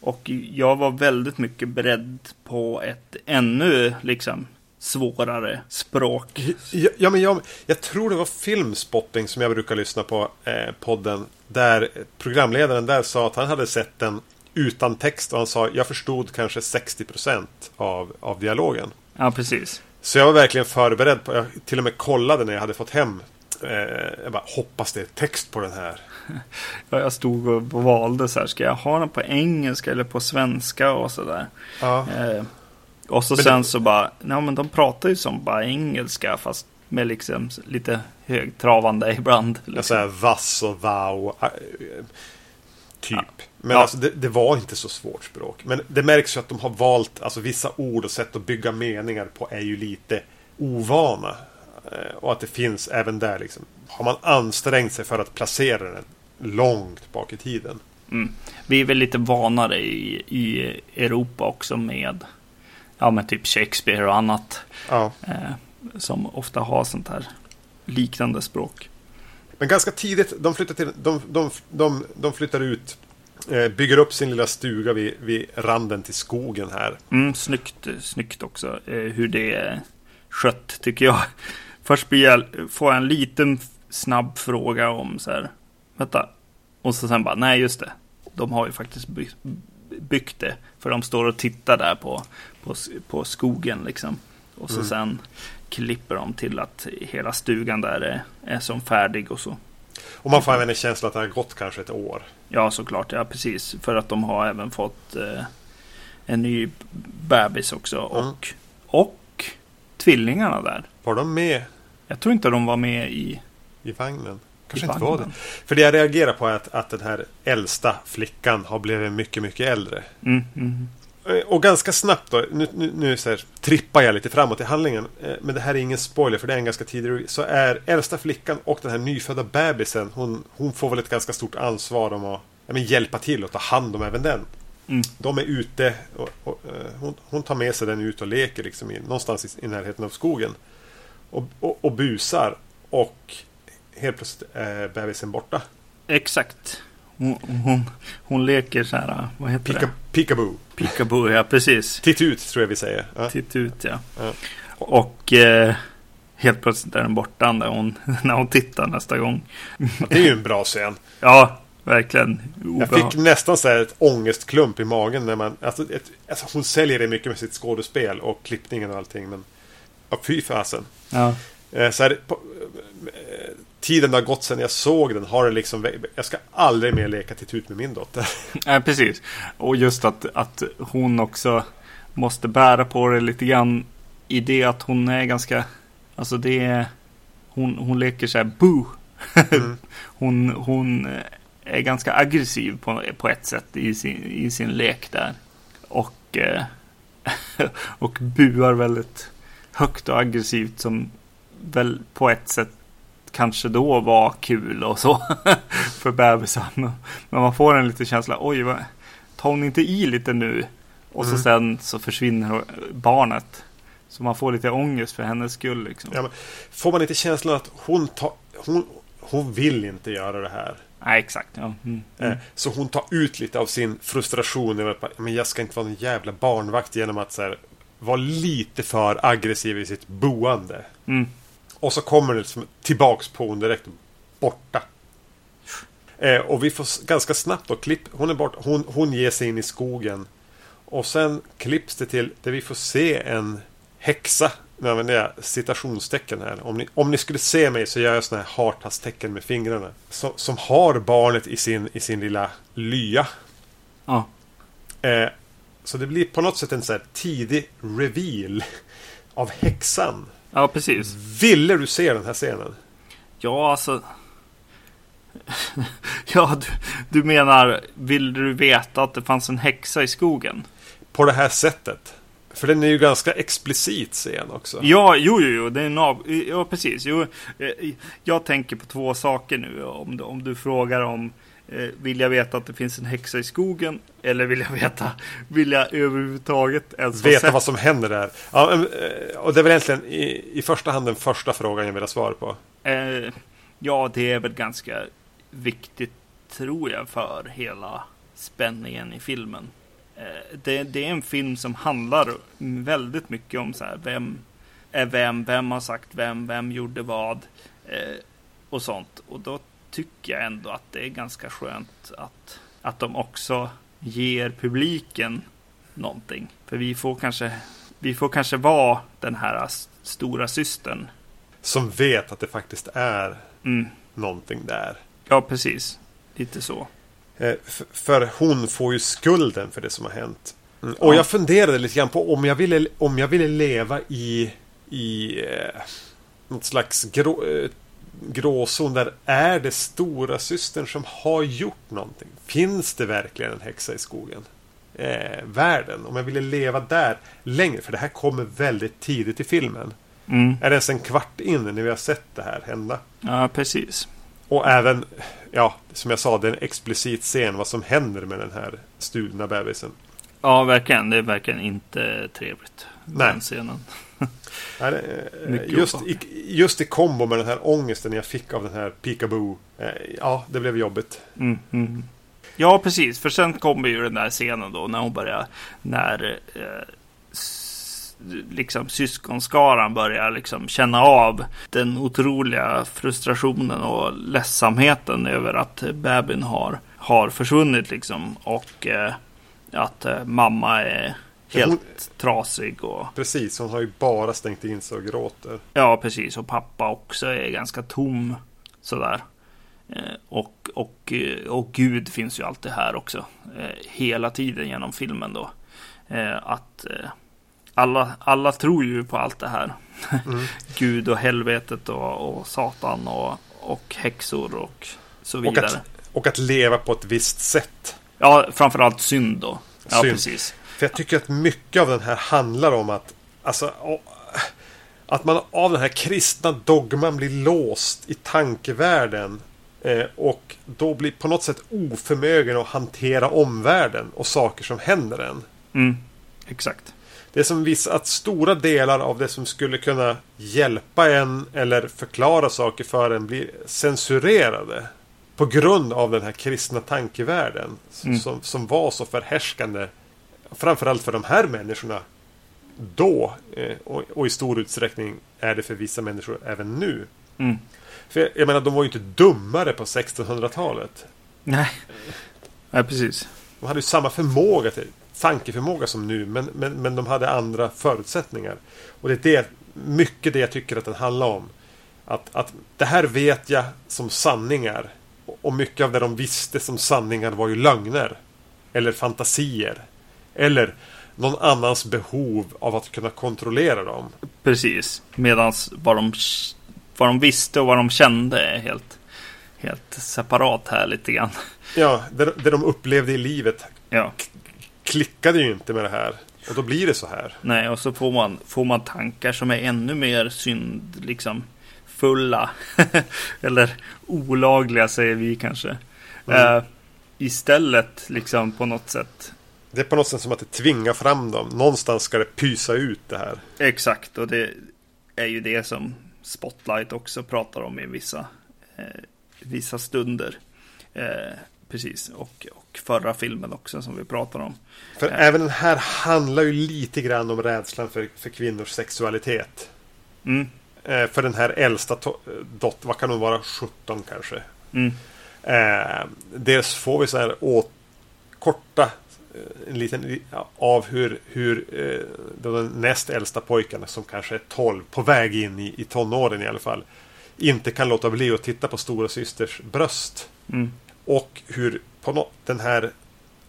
Och jag var väldigt mycket beredd på ett ännu liksom svårare språk. Ja, ja, men jag, jag tror det var Filmspotting som jag brukar lyssna på, eh, podden. Där programledaren där sa att han hade sett den utan text och han sa jag förstod kanske 60% av, av dialogen. Ja, precis. Så jag var verkligen förberedd på, jag till och med kollade när jag hade fått hem. Eh, jag bara hoppas det är text på den här. <laughs> Ja, Jag stod och valde så här, ska jag ha den på engelska eller på svenska och sådär. Ja. Eh, och så Men sen det- så bara, ja men de pratar ju som bara engelska fast med liksom lite högtravande ibland. Liksom. säger vass och thou. Typ. Men Ja. alltså det, det var inte så svårt språk. Men det märks ju att de har valt, alltså vissa ord och sätt att bygga meningar på är ju lite ovana. Eh, Och att det finns även där liksom. Har man ansträngt sig för att placera den långt bak i tiden. Mm. Vi är väl lite vanare i, i Europa också med ja, men typ Shakespeare och annat. Ja. Eh, som ofta har sånt här liknande språk. Men ganska tidigt, de flyttar, till, de, de, de, de flyttar ut. Eh, bygger upp sin lilla stuga vid, vid randen till skogen här. Mm, snyggt, snyggt också eh, hur det är skött tycker jag. <laughs> Först blir jag, får jag en liten snabb fråga om så här. Vänta. Och så sen bara, nej just det. De har ju faktiskt byggt det. För de står och tittar där på, på, på skogen liksom. Och så Mm. sen klipper de till att hela stugan där är, är som färdig och så. Och man får även en känsla att det har gått kanske ett år. Ja, såklart. Ja, precis. För att de har även fått eh, en ny bebis också. Mm. Och, och tvillingarna där. Var de med? Jag tror inte de var med i i vagnen. Kanske I inte var det. vagnen. För det jag reagerar på är att, att den här äldsta flickan har blivit mycket, mycket äldre. Mm, mm. Eh, Och ganska snabbt då, nu, nu, nu så här, trippar jag lite framåt i handlingen. eh, Men det här är ingen spoiler för det är en ganska tidig Så är äldsta flickan och den här nyfödda bebisen, hon, hon får väl ett ganska stort ansvar om att men hjälpa till och ta hand om även den. Mm. De är ute och, och eh, hon, hon tar med sig den ut och leker liksom i, någonstans i, i närheten av skogen. Och, och, och busar. Och helt plötsligt är bebisen borta. Exakt. Hon, hon, hon leker så här, vad heter Pika, det? peekaboo. Peekaboo, ja precis. Titt ut tror jag vi säger. Ja. Titt ut, ja. Ja. Och eh, helt plötsligt är den borta när hon, <laughs> när hon tittar nästa gång. Ja, Det är ju en bra scen. Ja, verkligen. Jag Obehag- fick nästan så här ett ångestklump i magen när man... Alltså, ett, alltså hon säljer det mycket med sitt skådespel och klippningen och allting. Men ja, fy fasen. Ja. Eh, Så här, tiden har gått sedan jag såg den. Har det liksom, jag ska aldrig mer leka till ut med min dotter. <laughs> ja, precis. Och just att, att hon också måste bära på det lite grann i det att hon är ganska, alltså det är, hon, hon leker så här boo. Mm. <laughs> hon, hon är ganska aggressiv på, på ett sätt i sin, i sin lek där. Och, eh, <laughs> och buar väldigt högt och aggressivt som väl på ett sätt kanske då var kul och så <laughs> för bebisen. Men man får en liten känsla, oj, vad, tar hon inte i lite nu? Och så Mm. sen så försvinner barnet. Så man får lite ångest för hennes skull liksom. Ja, får man inte känslan att hon, tar, hon, hon vill inte göra det här? Nej, exakt. Ja. Mm. Eh, Så hon tar ut lite av sin frustration över att men jag ska inte vara en jävla barnvakt genom att så här, vara lite för aggressiv i sitt boende. Mm. Och så kommer det liksom tillbaks på hon direkt borta. Eh, och vi får ganska snabbt då klipp. Hon är borta. Hon, hon ger sig in i skogen. Och sen klipps det till där vi får se en häxa. Nu använder jag citationstecken här. Om ni, om ni skulle se mig så gör jag sådana här hartastecken med fingrarna. Som, som har barnet i sin, i sin lilla lya. Ja. Eh, så det blir på något sätt en så tidig reveal av häxan. Ja, precis. Ville du se den här scenen? Ja, alltså. <laughs> ja, du, du menar, vill du veta att det fanns en häxa i skogen? På det här sättet. För den är ju ganska explicit scen också. Ja, jo, jo, jo, det är en av... Ja, precis. Jo, eh, jag tänker på två saker nu. Om du, om du frågar om vill jag veta att det finns en häxa i skogen? Eller vill jag veta, vill jag överhuvudtaget ens Veta vad som händer där. Ja, eh, och det är väl egentligen i, i första hand den första frågan jag vill ha svar på. Eh, ja, det är väl ganska viktigt, tror jag, för hela spänningen i filmen. Eh, det, det är en film som handlar väldigt mycket om så här, vem är vem, vem har sagt vem, vem gjorde vad eh, och sånt. Och då tycker jag ändå att det är ganska skönt att, att de också ger publiken någonting. För vi får kanske, vi får kanske vara den här stora systern. Som vet att det faktiskt är Mm. någonting där. Ja, precis. Lite så. Eh, för hon får ju skulden för det som har hänt. Mm. Och Ja. jag funderade lite grann på om jag ville, om jag ville leva i, i eh, något slags grå, eh, gråzon där är det stora systern som har gjort någonting? Finns det verkligen en häxa i skogen? Eh, världen, om jag ville leva där längre, för det här kommer väldigt tidigt i filmen. Mm. Är det ens en kvart in när vi har sett det här hända? Ja, precis. Och även, ja, som jag sa, det är en explicit scen vad som händer med den här stulna bebisen. Ja, verkligen. Det är verkligen inte trevligt. Nej. Den scenen. <laughs> Eh, just, i, just i kombo med den här ångesten jag fick av den här peekaboo. eh, Ja, det blev jobbigt. Mm, mm. Ja, precis. För sen kommer ju den där scenen då när hon börjar, när eh, liksom syskonskaran börjar liksom känna av den otroliga frustrationen och ledsamheten över att bebisen har, har försvunnit liksom. Och eh, att eh, mamma är helt Hon- trasig och Precis, hon har ju bara stängt in sig och gråter. Ja, precis. Och pappa också är ganska tom. Sådär. Eh, Och, och, eh, och Gud finns ju alltid här också. eh, Hela tiden genom filmen då. Att alla, alla tror ju på allt det här. Mm. <laughs> Gud och helvetet och, och Satan och, och häxor och så Och vidare. att, och att leva på ett visst sätt. Ja, framförallt synd då. Ja, Synd. precis. För jag tycker att mycket av den här handlar om att alltså, att man av den här kristna dogman blir låst i tankevärlden eh, och då blir på något sätt oförmögen att hantera omvärlden och saker som händer en. Mm, exakt. Det är som vissa, att stora delar av det som skulle kunna hjälpa en eller förklara saker för en blir censurerade. På grund av den här kristna tankevärlden. Mm. Som, som var så förhärskande. Framförallt för de här människorna. Då. Eh, och, i stor utsträckning är det för vissa människor även nu. Mm. För jag, menar, de var ju inte dummare på 1600-talet. Nej. Nej, precis. De hade ju samma förmåga till tankeförmåga som nu men, men, men de hade andra förutsättningar. Och det är det, mycket det jag tycker att den handlar om. Att, att det här vet jag som sanningar. Och mycket av det de visste som sanningar var ju lögner. Eller fantasier. Eller någon annans behov av att kunna kontrollera dem. Precis. Medan vad de, vad de visste och vad de kände är helt, helt separat här lite grann. Ja, det, det de upplevde i livet Ja. klickade ju inte med det här. Och då blir det så här. Nej, och så får man, får man tankar som är ännu mer synd, liksom fulla. <laughs> Eller olagliga säger vi kanske. Mm. Eh, istället liksom på något sätt. Det är på något sätt som att det tvingar fram dem. Någonstans ska det pysa ut det här. Exakt, och det är ju det som Spotlight också pratar om i vissa, eh, vissa stunder. Eh, precis, och, och förra filmen också som vi pratar om. För Ja. även den här handlar ju lite grann om rädslan för, för kvinnors sexualitet. Mm, Eh, för den här äldsta to- dot, vad kan hon vara, 17 kanske. mm, Eh, dels får vi så här åt, korta eh, en liten av hur, hur eh, den näst äldsta pojken som kanske är 12 på väg in i, i tonåren i alla fall inte kan låta bli att titta på stora systers bröst. mm, Och hur på nå- den här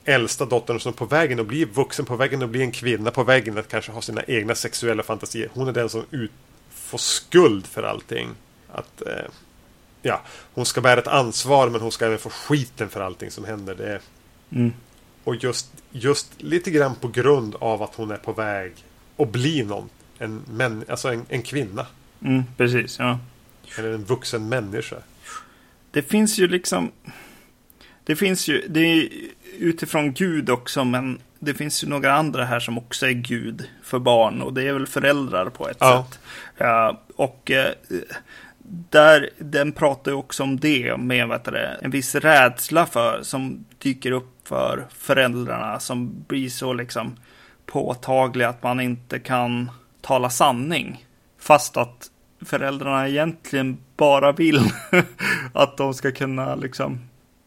äldsta dottern som är på vägen att bli vuxen, på vägen att bli en kvinna, på vägen att kanske ha sina egna sexuella fantasier. Hon är den som ut, får skuld för allting. Att, eh, ja, hon ska bära ett ansvar men hon ska även få skiten för allting som händer. Det mm. Och just, just lite grann på grund av att hon är på väg att bli någon. En, män, alltså en, en kvinna. Mm, precis, ja. Eller en vuxen människa. Det finns ju liksom... Det finns ju, det är utifrån Gud också, men det finns ju några andra här som också är Gud för barn och det är väl föräldrar på ett Ja. sätt. Ja, och eh, där, den pratar ju också om det med vet du, det, en viss rädsla för, som dyker upp för föräldrarna som blir så liksom påtaglig att man inte kan tala sanning. Fast att föräldrarna egentligen bara vill <laughs> att de ska kunna liksom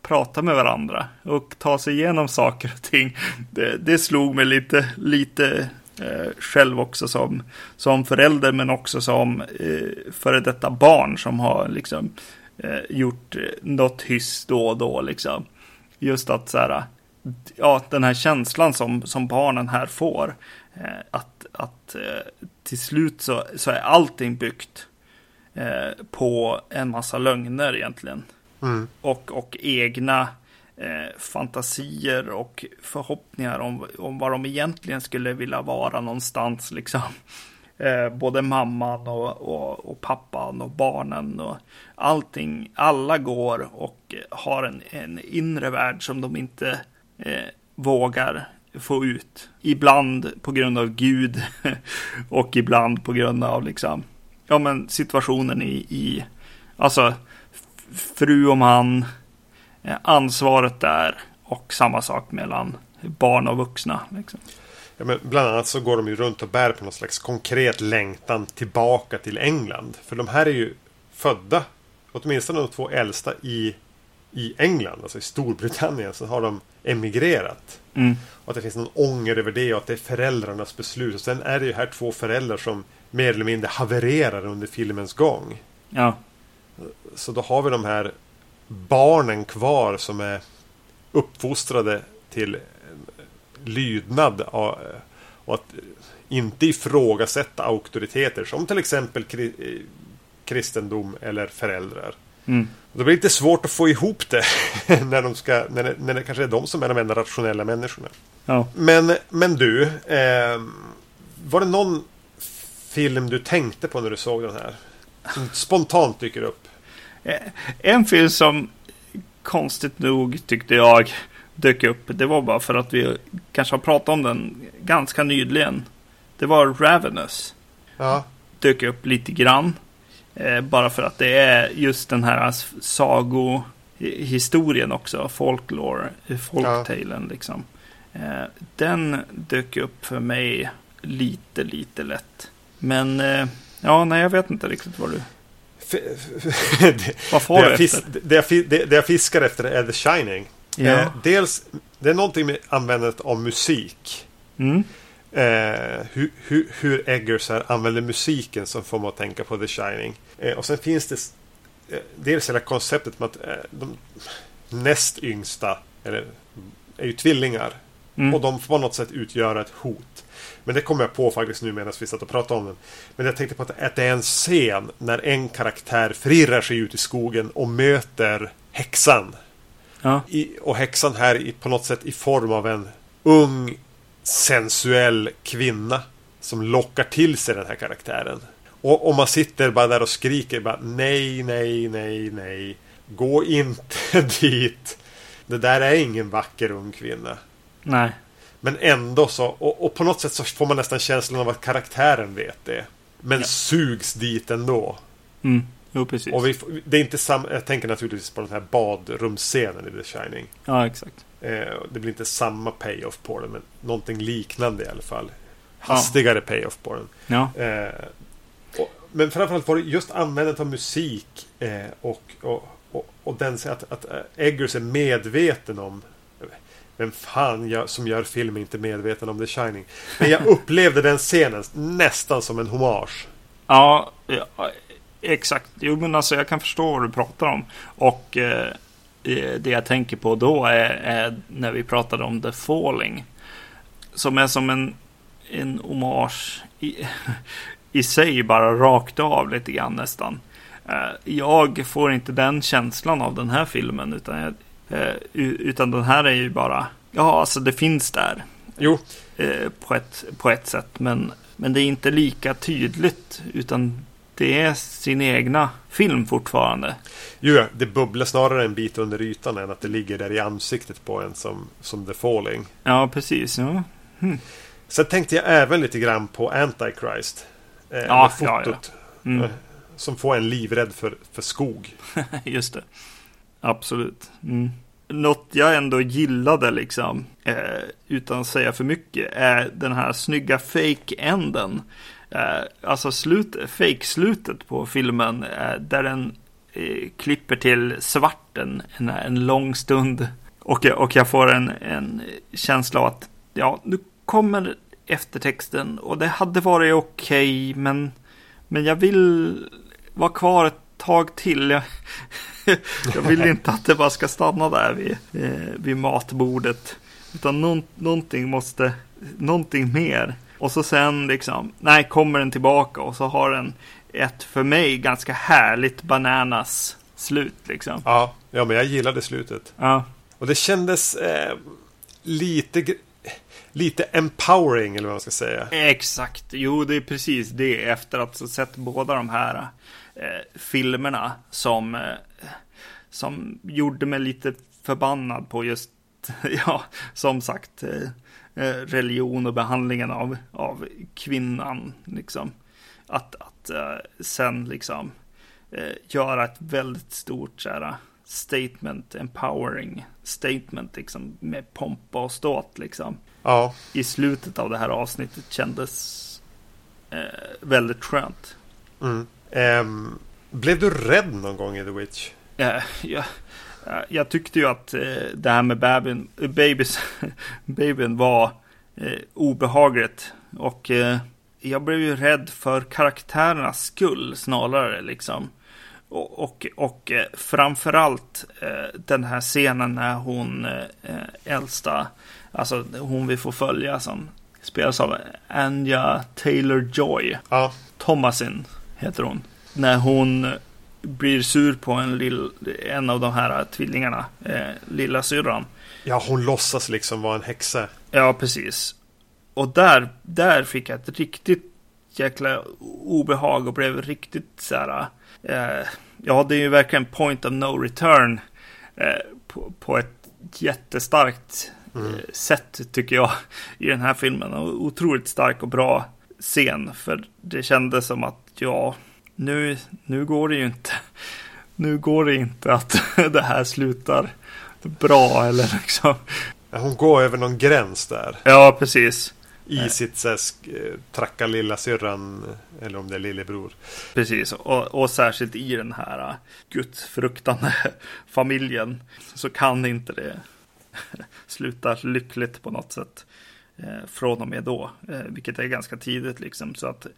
prata med varandra och ta sig igenom saker och ting. Det, det slog mig lite, lite eh, själv också som, som förälder men också som eh, före detta barn som har liksom eh, gjort eh, något hyss då och då liksom. Just att så här, ja, den här känslan som, som barnen här får. Eh, att att eh, till slut så, så är allting byggt eh, på en massa lögner egentligen. Mm. Och, och egna eh, fantasier och förhoppningar om, om vad de egentligen skulle vilja vara någonstans. Liksom. <laughs> Eh, både mamman och, och, och pappan och barnen och allting. Alla går och har en, en inre värld som de inte eh, vågar få ut. Ibland på grund av Gud <laughs> och ibland på grund av liksom, ja, men situationen i, i alltså fru och man, ansvaret där och samma sak mellan barn och vuxna. Liksom. Ja, men bland annat så går de ju runt och bär på någon slags konkret längtan tillbaka till England. För de här är ju födda, åtminstone de två äldsta, i, i England, alltså i Storbritannien. Så har de emigrerat. Mm. Och att det finns någon ånger över det och att det är föräldrarnas beslut. Och sen är det ju här två föräldrar som mer eller mindre havererar under filmens gång. Ja, Så då har vi de här barnen kvar som är uppfostrade till lydnad och, och att inte ifrågasätta auktoriteter som till exempel kri- kristendom eller föräldrar. Mm. Och Då blir det lite svårt att få ihop det <laughs> när, de ska, när, det, när det kanske är de som är de enda rationella människorna. Ja. Men, men du, eh, var det någon film du tänkte på när du såg den här? Som spontant dyker upp. Eh, En film som konstigt nog tyckte jag dök upp. Det var bara för att vi kanske har pratat om den ganska nyligen. Det var Ravenous. Ja, Dök upp lite grann. Eh, bara för att det är just den här sagohistorien också. Folklore, eh, folktalen liksom. Eh, den dök upp för mig lite, lite lätt. Men eh, ja, nej, jag vet inte riktigt vad du... <laughs> Vad får det, du efter? det, jag, fi- det, det jag fiskar efter är The Shining. Ja. Eh, dels, det är någonting med användandet av musik. Mm. Eh, hur, hur, hur Eggers här använder musiken som får mig att tänka på The Shining. Eh, och sen finns det eh, dels hela konceptet med att eh, de näst yngsta eller, är ju tvillingar. Mm. Och de får på något sätt utgöra ett hot. Men det kom jag på faktiskt nu medan vi satt och pratade om den. Men jag tänkte på att, det är en scen när en karaktär förirrar sig ut i skogen och möter häxan. Ja. I, och häxan här i, på något sätt i form av en ung sensuell kvinna som lockar till sig den här karaktären. Och om man sitter bara där och skriker bara nej, nej, nej, nej. Gå inte <laughs> dit. Det där är ingen vacker ung kvinna. Nej. Men ändå så, och, och på något sätt så får man nästan känslan av att karaktären vet det. Men sugs dit ändå. Mm. Jo, precis. Och vi, det är inte samma, jag tänker naturligtvis på den här badrumsscenen i The Shining. Ja, exakt. Eh, det blir inte samma payoff på den, men någonting liknande i alla fall. Hastigare payoff på den. Ja. Eh, och, men framförallt var det just användandet av musik eh, och, och, och, och den att, att eh, Eggers är medveten om vem fan jag, som gör film är inte medveten om The Shining. Men jag upplevde den scenen nästan som en hommage. Ja, ja, exakt. Jo, men alltså jag kan förstå vad du pratar om. Och eh, eh det jag tänker på då är, är när vi pratade om The Falling. Som är som en, en hommage i, <laughs> i sig, bara rakt av lite grann nästan. Eh, jag får inte den känslan av den här filmen, utan, jag, utan den här är ju bara, ja, alltså det finns där Jo, eh, på, ett, på ett sätt. Men, men det är inte lika tydligt. Utan det är sin egna film fortfarande. jo ja, det bubblar snarare en bit under ytan än att det ligger där i ansiktet på en som, som The Falling. Ja, precis. Ja, Sen tänkte jag även lite grann på Antichrist. Eh, Ja, med ja, ja. fotot. Mm, Eh, Som får en livrädd för, för skog. <laughs> just det. Absolut. Mm. Något jag ändå gillade liksom, eh, utan att säga för mycket, är den här snygga fake-änden. Eh, alltså slut, fake-slutet på filmen, eh, där den eh, klipper till svart en, en, lång stund. Och, jag- och jag får en, en känsla av att, ja, nu kommer eftertexten och det hade varit okej, men, men jag vill vara kvar ett tag till. Jag, <laughs> jag vill inte att det bara ska stanna där vid, eh, vid matbordet. Utan någon, någonting måste, någonting mer. Och så sen liksom, nej, kommer den tillbaka och så har den ett för mig ganska härligt bananas slut liksom. Ja, ja men jag gillade slutet. Ja, Och det kändes eh, lite, lite empowering eller vad man ska säga. exakt. Jo, det är precis det. Efter att ha sett båda de här eh, filmerna som, eh, som gjorde mig lite förbannad på just, <laughs> ja, som sagt, eh, eh, religion och behandlingen av, av kvinnan. Liksom. Att, att eh, sen liksom eh, göra ett väldigt stort så här, statement, empowering statement liksom med pompa och ståt liksom Ja, i slutet av det här avsnittet kändes eh, väldigt skönt. mm. Ehm, blev du rädd någon gång i The Witch? Jag, eh, jag tyckte ju att eh, det här med babyn, eh, babys, <laughs> babyn var eh, obehagligt. Och eh, jag blev ju rädd för karaktärernas skull snarare liksom. Och, och, och eh, framförallt eh, den här scenen när hon eh, eh, äldsta, alltså hon vi får följa som spelas av Anja Taylor-Joy. Ja, Thomasin heter hon. När hon blir sur på en, lill, en av de här tvillingarna, eh, lilla syrran. Ja, hon låtsas liksom vara en häxa. Ja, precis. Och där, där fick jag ett riktigt jäkla obehag och blev riktigt så här. Eh, ja, det är ju verkligen point of no return eh, på, på ett jättestarkt mm. sätt tycker jag i den här filmen. Och otroligt stark och bra scen. För det kändes som att ja, nu, nu går det ju inte. Nu går det inte att <laughs> det här slutar bra eller liksom. Hon går över någon gräns där. Ja, precis. I sitt så tracka lilla syrran eller om det är lillebror. Precis, och, och särskilt i den här gudsfruktande <laughs> familjen så kan inte det <laughs> sluta lyckligt på något sätt eh, från och med då, eh, vilket är ganska tidigt liksom så att eh,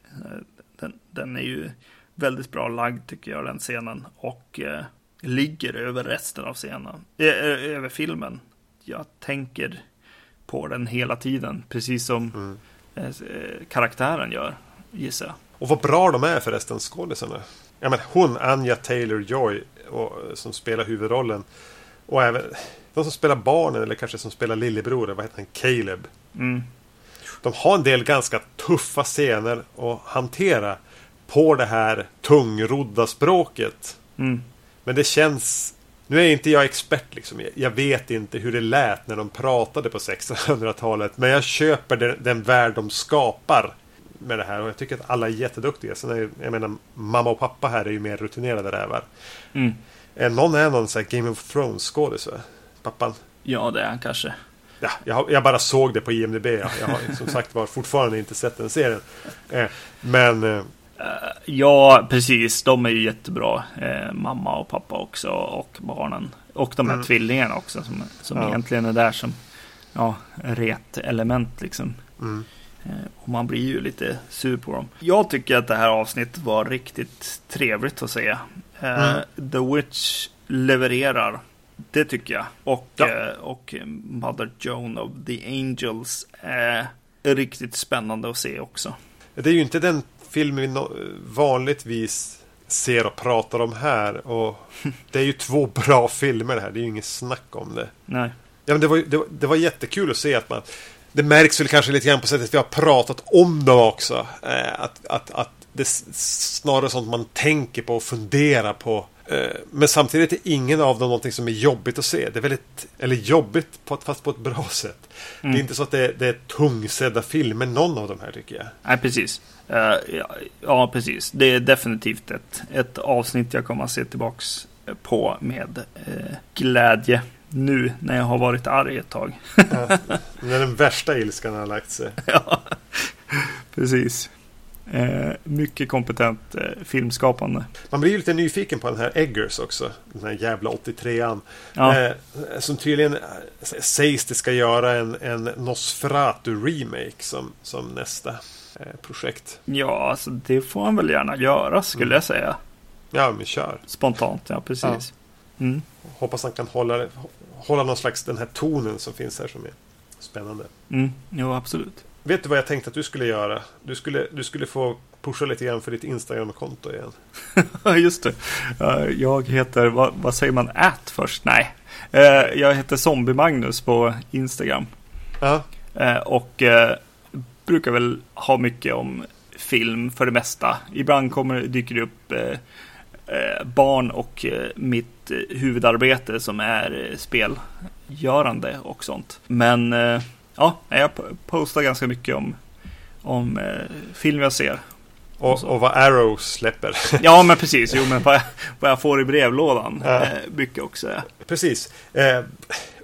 den, den, är ju väldigt bra lagd tycker jag den scenen och eh, ligger över resten av scenen, eh, över filmen. Jag tänker på den hela tiden, precis som mm. Eh, karaktären gör, gissar jag. Och vad bra de är förresten, skådisarna. Ja, men hon, Anja Taylor-Joy, som spelar huvudrollen. Och även de som spelar barnen, eller kanske som spelar lillebror, vad heter han? Caleb. Mm. De har en del ganska tuffa scener att hantera på det här tungrodda språket. Mm. Men det känns nu är inte jag expert liksom. Jag vet inte hur det lät när de pratade på 1600-talet. Men jag köper den, den värld de skapar med det här. Och jag tycker att alla är jätteduktiga. Sen är, jag menar, mamma och pappa här är ju mer rutinerade rävar. Mm. Någon är någon sån här Game of Thrones skådis Pappan. Ja, det är han kanske. Ja, jag, jag, bara såg det på IMDB. Jag, jag har som <laughs> sagt var fortfarande inte sett den serien. Eh, men eh, Eh, ja, precis. De är ju jättebra. Eh, mamma och pappa också och barnen. Och de här mm. tvillingarna också som, som ja. egentligen är där som ja, ret element liksom. Mm. Eh, och man blir ju lite sur på dem. Jag tycker att det här avsnittet var riktigt trevligt att se. Eh, mm. The Witch levererar. Det tycker jag. Och, ja. Eh, och Mother Joan of the Angels är riktigt spännande att se också. Det är ju inte den film vi vanligtvis ser och pratar om här. Och <laughs> det är ju två bra filmer det här. Det är ju inget snack om det. Nej. Ja, men det, var, det, var, det var jättekul att se att man... Det märks väl kanske lite grann på sättet vi har pratat om dem också. Eh, att, att, att det är snarare sånt man tänker på och funderar på. Eh, men samtidigt är ingen av dem någonting som är jobbigt att se. Det är väldigt, eller jobbigt fast på ett bra sätt. Mm. Det är mm. inte så att det är, det är tungsedda filmer någon av de här tycker jag. Nej, precis. Uh, ja, ja, precis. Det är definitivt ett, ett avsnitt jag kommer att se tillbaks på med uh, glädje nu när jag har varit arg ett tag. ja, när den värsta ilskan har lagt sig. <laughs> ja, precis. Eh, mycket kompetent eh, filmskapande. Man blir ju lite nyfiken på den här Eggers också. Den här jävla 83an. Ja. Eh, som tydligen eh, sägs det ska göra en, en Nosferatu-remake som, som nästa eh, projekt. Ja, alltså det får han väl gärna göra skulle mm. jag säga. Ja, men kör. Spontant, ja precis. Ja. Mm. Hoppas han kan hålla, hålla någon slags den här tonen som finns här som är spännande. Mm. Jo, absolut. Vet du vad jag tänkte att du skulle göra? Du skulle, du skulle få pusha lite grann för ditt Instagram-konto igen. <laughs> Just det. Jag heter, vad, vad säger man, at först? Nej. Eh, jag heter Zombie-Magnus på Instagram. Ja. Eh, och eh, brukar väl ha mycket om film för det mesta. Ibland kommer, dyker det upp barn och mitt huvudarbete som är spelgörande och sånt. Men ja, jag postar ganska mycket om, om eh, film jag ser. Och, och, vad Arrow släpper. <laughs> ja, men <laughs> precis. Jo, men vad, vad jag får i brevlådan. Ja. Eh, mycket också. Ja. Precis. Eh,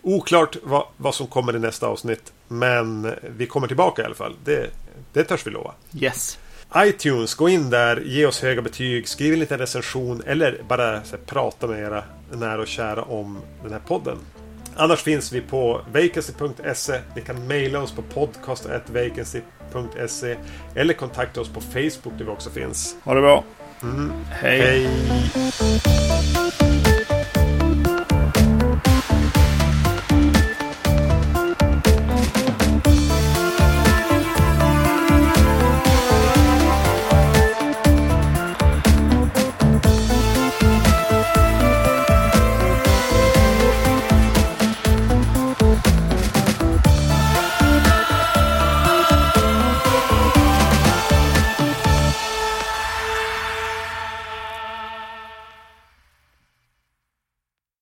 oklart vad, vad som kommer i nästa avsnitt. Men vi kommer tillbaka i alla fall. Det, det törs vi lova. Yes. iTunes, gå in där, ge oss höga betyg, skriv en liten recension eller bara här, prata med era nära och kära om den här podden. Annars finns vi på vacancy.se. Ni kan mejla oss på podcast.vacancy.se eller kontakta oss på Facebook där vi också finns. Ha det bra. Mm. Hej. Hej.